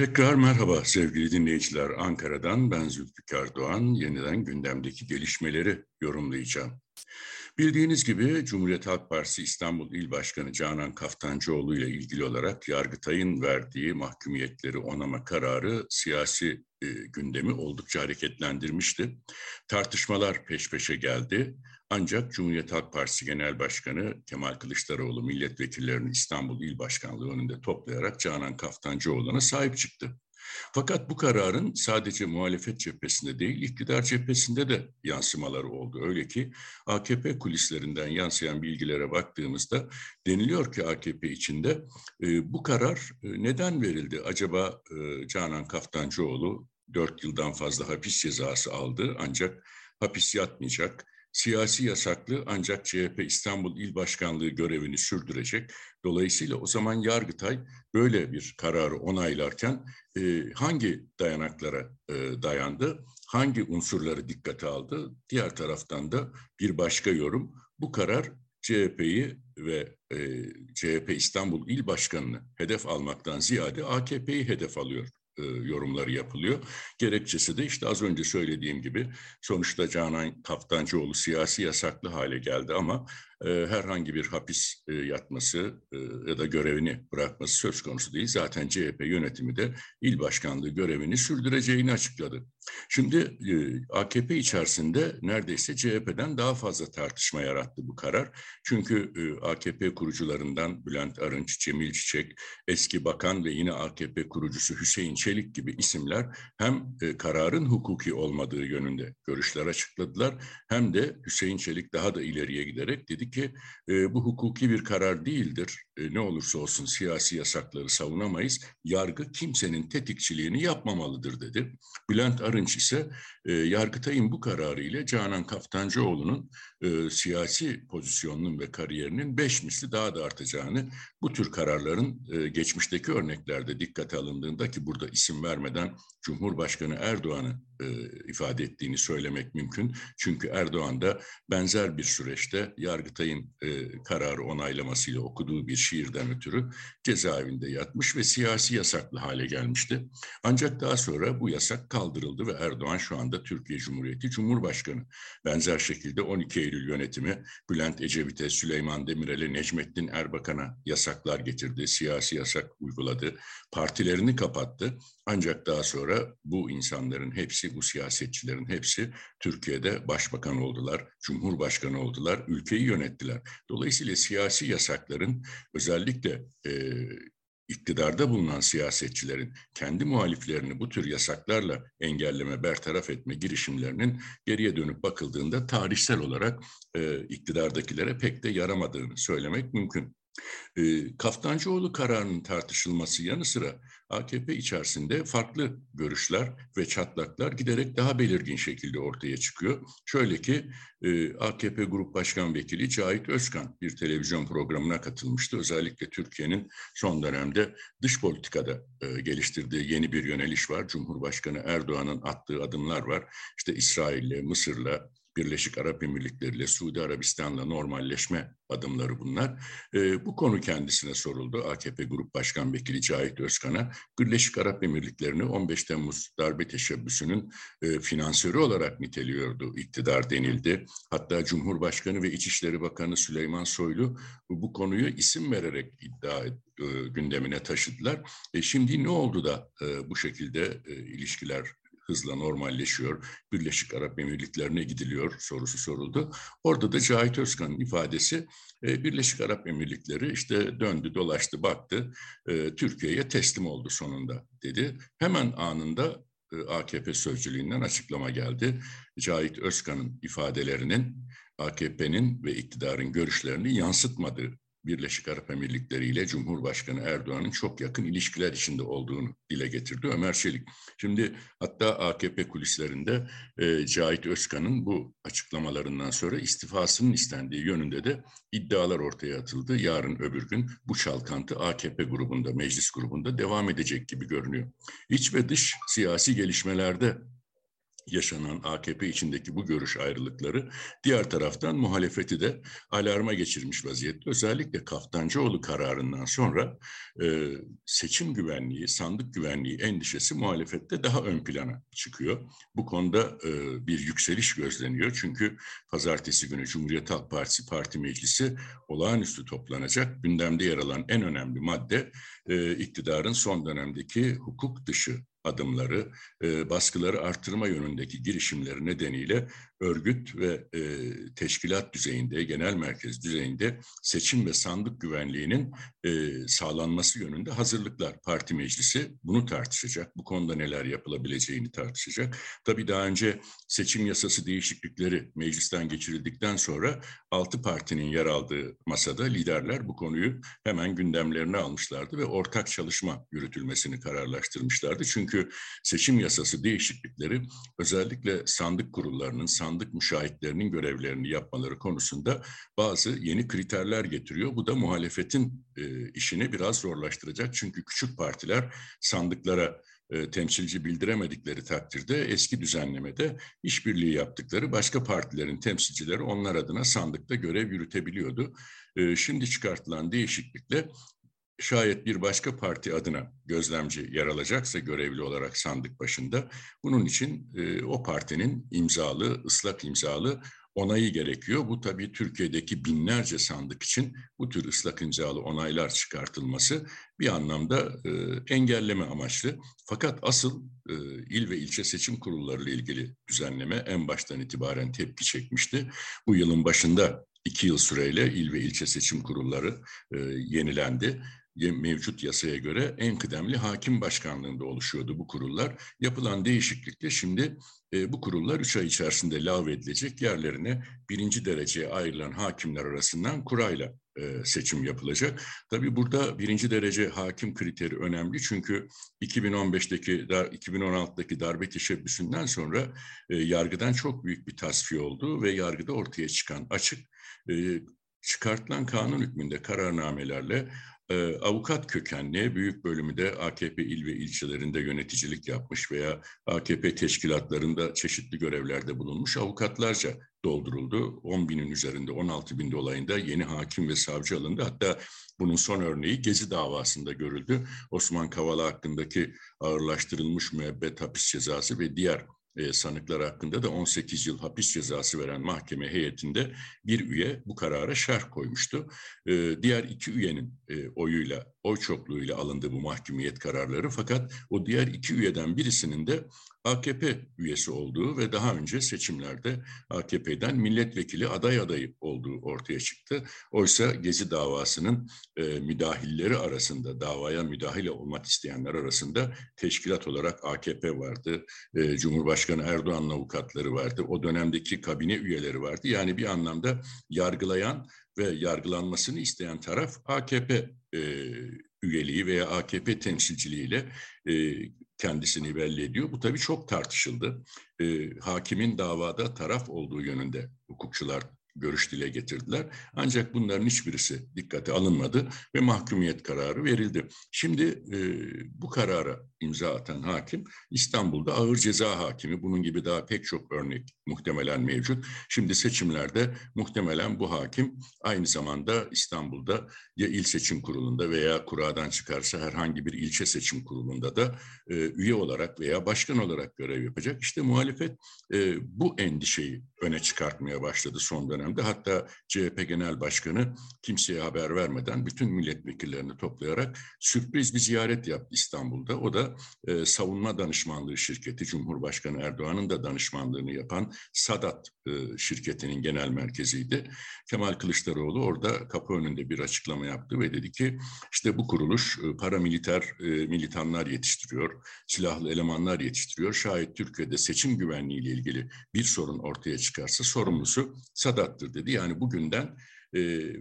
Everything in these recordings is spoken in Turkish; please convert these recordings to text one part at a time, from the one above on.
Tekrar merhaba sevgili dinleyiciler. Ankara'dan ben Zülfikar Doğan. Yeniden gündemdeki gelişmeleri yorumlayacağım. Bildiğiniz gibi Cumhuriyet Halk Partisi İstanbul İl Başkanı Canan Kaftancıoğlu ile ilgili olarak Yargıtay'ın verdiği mahkumiyetleri onama kararı siyasi e, gündemi oldukça hareketlendirmişti. Tartışmalar peş peşe geldi. Ancak Cumhuriyet Halk Partisi Genel Başkanı Kemal Kılıçdaroğlu milletvekillerini İstanbul İl Başkanlığı önünde toplayarak Canan Kaftancıoğlu'na sahip çıktı. Fakat bu kararın sadece muhalefet cephesinde değil, iktidar cephesinde de yansımaları oldu. Öyle ki AKP kulislerinden yansıyan bilgilere baktığımızda deniliyor ki AKP içinde e, bu karar e, neden verildi? Acaba e, Canan Kaftancıoğlu dört yıldan fazla hapis cezası aldı ancak hapis yatmayacak siyasi yasaklı ancak CHP İstanbul İl Başkanlığı görevini sürdürecek. Dolayısıyla o zaman Yargıtay böyle bir kararı onaylarken e, hangi dayanaklara e, dayandı, hangi unsurları dikkate aldı? Diğer taraftan da bir başka yorum, bu karar CHP'yi ve e, CHP İstanbul İl Başkanı'nı hedef almaktan ziyade AKP'yi hedef alıyor e, yorumları yapılıyor. Gerekçesi de işte az önce söylediğim gibi sonuçta Canan Kaftancıoğlu siyasi yasaklı hale geldi ama herhangi bir hapis e, yatması e, ya da görevini bırakması söz konusu değil. Zaten CHP yönetimi de il başkanlığı görevini sürdüreceğini açıkladı. Şimdi e, AKP içerisinde neredeyse CHP'den daha fazla tartışma yarattı bu karar. Çünkü e, AKP kurucularından Bülent Arınç, Cemil Çiçek, eski bakan ve yine AKP kurucusu Hüseyin Çelik gibi isimler hem e, kararın hukuki olmadığı yönünde görüşler açıkladılar hem de Hüseyin Çelik daha da ileriye giderek dedi ki e, bu hukuki bir karar değildir. E, ne olursa olsun siyasi yasakları savunamayız. Yargı kimsenin tetikçiliğini yapmamalıdır dedi. Bülent Arınç ise e, Yargıtay'ın bu kararı ile Canan Kaftancıoğlu'nun e, siyasi pozisyonunun ve kariyerinin beş misli daha da artacağını, bu tür kararların e, geçmişteki örneklerde dikkate alındığında ki burada isim vermeden Cumhurbaşkanı Erdoğan'ı ifade ettiğini söylemek mümkün. Çünkü Erdoğan da benzer bir süreçte Yargıtay'ın e, kararı onaylamasıyla okuduğu bir şiirden ötürü cezaevinde yatmış ve siyasi yasaklı hale gelmişti. Ancak daha sonra bu yasak kaldırıldı ve Erdoğan şu anda Türkiye Cumhuriyeti Cumhurbaşkanı. Benzer şekilde 12 Eylül yönetimi Bülent Ecevit'e, Süleyman Demirel'e, Necmettin Erbakan'a yasaklar getirdi, siyasi yasak uyguladı, partilerini kapattı. Ancak daha sonra bu insanların hepsi, bu siyasetçilerin hepsi Türkiye'de başbakan oldular, cumhurbaşkanı oldular, ülkeyi yönettiler. Dolayısıyla siyasi yasakların özellikle e, iktidarda bulunan siyasetçilerin kendi muhaliflerini bu tür yasaklarla engelleme, bertaraf etme girişimlerinin geriye dönüp bakıldığında tarihsel olarak e, iktidardakilere pek de yaramadığını söylemek mümkün. E, Kaftancıoğlu kararının tartışılması yanı sıra AKP içerisinde farklı görüşler ve çatlaklar giderek daha belirgin şekilde ortaya çıkıyor. Şöyle ki e, AKP Grup Başkan Vekili Cahit Özkan bir televizyon programına katılmıştı. Özellikle Türkiye'nin son dönemde dış politikada e, geliştirdiği yeni bir yöneliş var. Cumhurbaşkanı Erdoğan'ın attığı adımlar var. İşte İsrail'le, Mısır'la, Birleşik Arap Emirlikleri ile Suudi Arabistan'la normalleşme adımları bunlar. E, bu konu kendisine soruldu. AKP Grup Başkan Vekili Cahit Özkan'a Birleşik Arap Emirlikleri'ni 15 Temmuz darbe teşebbüsünün e, finansörü olarak niteliyordu iktidar denildi. Hatta Cumhurbaşkanı ve İçişleri Bakanı Süleyman Soylu bu konuyu isim vererek iddia e, gündemine taşıdılar. E, şimdi ne oldu da e, bu şekilde e, ilişkiler hızla normalleşiyor. Birleşik Arap Emirlikleri'ne gidiliyor sorusu soruldu. Orada da Cahit Özkan'ın ifadesi e, Birleşik Arap Emirlikleri işte döndü dolaştı baktı e, Türkiye'ye teslim oldu sonunda dedi. Hemen anında e, AKP sözcülüğünden açıklama geldi. Cahit Özkan'ın ifadelerinin AKP'nin ve iktidarın görüşlerini yansıtmadığı Birleşik Arap Emirlikleri ile Cumhurbaşkanı Erdoğan'ın çok yakın ilişkiler içinde olduğunu dile getirdi Ömer Çelik. Şimdi hatta AKP kulislerinde e, Cahit Özkan'ın bu açıklamalarından sonra istifasının istendiği yönünde de iddialar ortaya atıldı. Yarın öbür gün bu çalkantı AKP grubunda, meclis grubunda devam edecek gibi görünüyor. İç ve dış siyasi gelişmelerde yaşanan AKP içindeki bu görüş ayrılıkları diğer taraftan muhalefeti de alarma geçirmiş vaziyette. Özellikle Kaftancıoğlu kararından sonra e, seçim güvenliği, sandık güvenliği endişesi muhalefette daha ön plana çıkıyor. Bu konuda e, bir yükseliş gözleniyor. Çünkü pazartesi günü Cumhuriyet Halk Partisi Parti Meclisi olağanüstü toplanacak. Gündemde yer alan en önemli madde e, iktidarın son dönemdeki hukuk dışı adımları, e, baskıları artırma yönündeki girişimleri nedeniyle örgüt ve e, teşkilat düzeyinde, genel merkez düzeyinde seçim ve sandık güvenliğinin e, sağlanması yönünde hazırlıklar. Parti meclisi bunu tartışacak. Bu konuda neler yapılabileceğini tartışacak. Tabii daha önce seçim yasası değişiklikleri meclisten geçirildikten sonra altı partinin yer aldığı masada liderler bu konuyu hemen gündemlerine almışlardı ve ortak çalışma yürütülmesini kararlaştırmışlardı. Çünkü seçim yasası değişiklikleri özellikle sandık kurullarının, sandık müşahitlerinin görevlerini yapmaları konusunda bazı yeni kriterler getiriyor. Bu da muhalefetin e, işini biraz zorlaştıracak. Çünkü küçük partiler sandıklara e, temsilci bildiremedikleri takdirde eski düzenlemede işbirliği yaptıkları başka partilerin temsilcileri onlar adına sandıkta görev yürütebiliyordu. E, şimdi çıkartılan değişiklikle şayet bir başka parti adına gözlemci yer alacaksa görevli olarak sandık başında bunun için e, o partinin imzalı, ıslak imzalı onayı gerekiyor. Bu tabii Türkiye'deki binlerce sandık için bu tür ıslak imzalı onaylar çıkartılması bir anlamda e, engelleme amaçlı. Fakat asıl e, il ve ilçe seçim kurulları ile ilgili düzenleme en baştan itibaren tepki çekmişti. Bu yılın başında iki yıl süreyle il ve ilçe seçim kurulları e, yenilendi mevcut yasaya göre en kıdemli hakim başkanlığında oluşuyordu bu kurullar. Yapılan değişiklikle şimdi e, bu kurullar üç ay içerisinde lağvedilecek yerlerine birinci dereceye ayrılan hakimler arasından kurayla e, seçim yapılacak. Tabii burada birinci derece hakim kriteri önemli çünkü 2015'teki 2016'daki darbe teşebbüsünden sonra e, yargıdan çok büyük bir tasfiye oldu ve yargıda ortaya çıkan açık e, çıkartılan kanun hükmünde kararnamelerle e, avukat kökenli büyük bölümü de AKP il ve ilçelerinde yöneticilik yapmış veya AKP teşkilatlarında çeşitli görevlerde bulunmuş avukatlarca dolduruldu. 10 binin üzerinde 16 bin dolayında yeni hakim ve savcı alındı. Hatta bunun son örneği Gezi davasında görüldü. Osman Kavala hakkındaki ağırlaştırılmış müebbet hapis cezası ve diğer e, sanıklar hakkında da 18 yıl hapis cezası veren mahkeme heyetinde bir üye bu karara şerh koymuştu. E, diğer iki üyenin e, oyuyla, oy çokluğuyla alındı bu mahkumiyet kararları fakat o diğer iki üyeden birisinin de AKP üyesi olduğu ve daha önce seçimlerde AKP'den milletvekili aday adayı olduğu ortaya çıktı. Oysa Gezi davasının e, müdahilleri arasında, davaya müdahale olmak isteyenler arasında teşkilat olarak AKP vardı, e, Cumhurbaşkanı Erdoğan'ın avukatları vardı, o dönemdeki kabine üyeleri vardı. Yani bir anlamda yargılayan ve yargılanmasını isteyen taraf AKP e, üyeliği veya AKP temsilciliğiyle e, kendisini belli ediyor. Bu tabii çok tartışıldı. E, hakimin davada taraf olduğu yönünde hukukçular görüş dile getirdiler. Ancak bunların hiçbirisi dikkate alınmadı ve mahkumiyet kararı verildi. Şimdi e, bu karara imza atan hakim İstanbul'da ağır ceza hakimi. Bunun gibi daha pek çok örnek muhtemelen mevcut. Şimdi seçimlerde muhtemelen bu hakim aynı zamanda İstanbul'da ya il seçim kurulunda veya kuradan çıkarsa herhangi bir ilçe seçim kurulunda da e, üye olarak veya başkan olarak görev yapacak. İşte muhalefet e, bu endişeyi öne çıkartmaya başladı son dönemde. Hatta CHP Genel Başkanı kimseye haber vermeden bütün milletvekillerini toplayarak sürpriz bir ziyaret yaptı İstanbul'da. O da e, savunma danışmanlığı şirketi, Cumhurbaşkanı Erdoğan'ın da danışmanlığını yapan Sadat e, şirketinin genel merkeziydi. Kemal Kılıçdaroğlu orada kapı önünde bir açıklama yaptı ve dedi ki işte bu kuruluş e, paramiliter e, militanlar yetiştiriyor, silahlı elemanlar yetiştiriyor. Şayet Türkiye'de seçim güvenliği ile ilgili bir sorun ortaya çıkarsa sorumlusu Sadat'tır dedi. Yani bugünden e,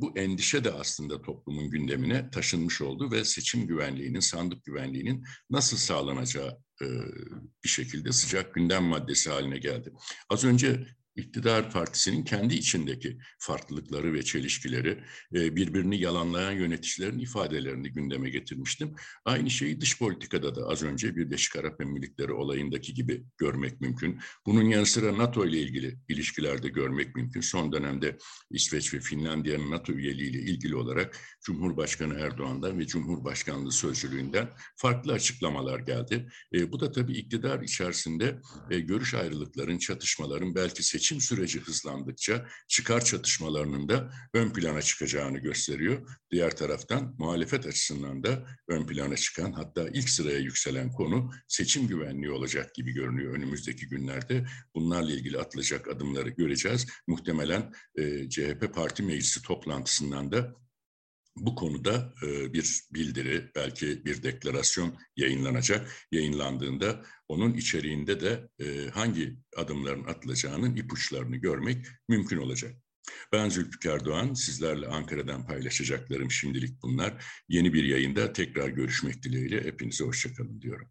bu endişe de aslında toplumun gündemine taşınmış oldu ve seçim güvenliğinin, sandık güvenliğinin nasıl sağlanacağı e, bir şekilde sıcak gündem maddesi haline geldi. Az önce iktidar partisinin kendi içindeki farklılıkları ve çelişkileri, e, birbirini yalanlayan yöneticilerin ifadelerini gündeme getirmiştim. Aynı şeyi dış politikada da az önce Birleşik Arap Emirlikleri olayındaki gibi görmek mümkün. Bunun yanı sıra NATO ile ilgili ilişkilerde görmek mümkün. Son dönemde İsveç ve Finlandiya'nın NATO üyeliğiyle ilgili olarak Cumhurbaşkanı Erdoğan'dan ve Cumhurbaşkanlığı Sözcülüğü'nden farklı açıklamalar geldi. E, bu da tabii iktidar içerisinde e, görüş ayrılıkların, çatışmaların belki seçim süreci hızlandıkça çıkar çatışmalarının da ön plana çıkacağını gösteriyor. Diğer taraftan muhalefet açısından da ön plana çıkan hatta ilk sıraya yükselen konu seçim güvenliği olacak gibi görünüyor önümüzdeki günlerde. Bunlarla ilgili atılacak adımları göreceğiz. Muhtemelen e, CHP Parti Meclisi toplantısından da bu konuda e, bir bildiri, belki bir deklarasyon yayınlanacak. Yayınlandığında onun içeriğinde de e, hangi adımların atılacağının ipuçlarını görmek mümkün olacak. Ben Zülfikar Doğan, sizlerle Ankara'dan paylaşacaklarım şimdilik bunlar. Yeni bir yayında tekrar görüşmek dileğiyle hepinize hoşçakalın diyorum.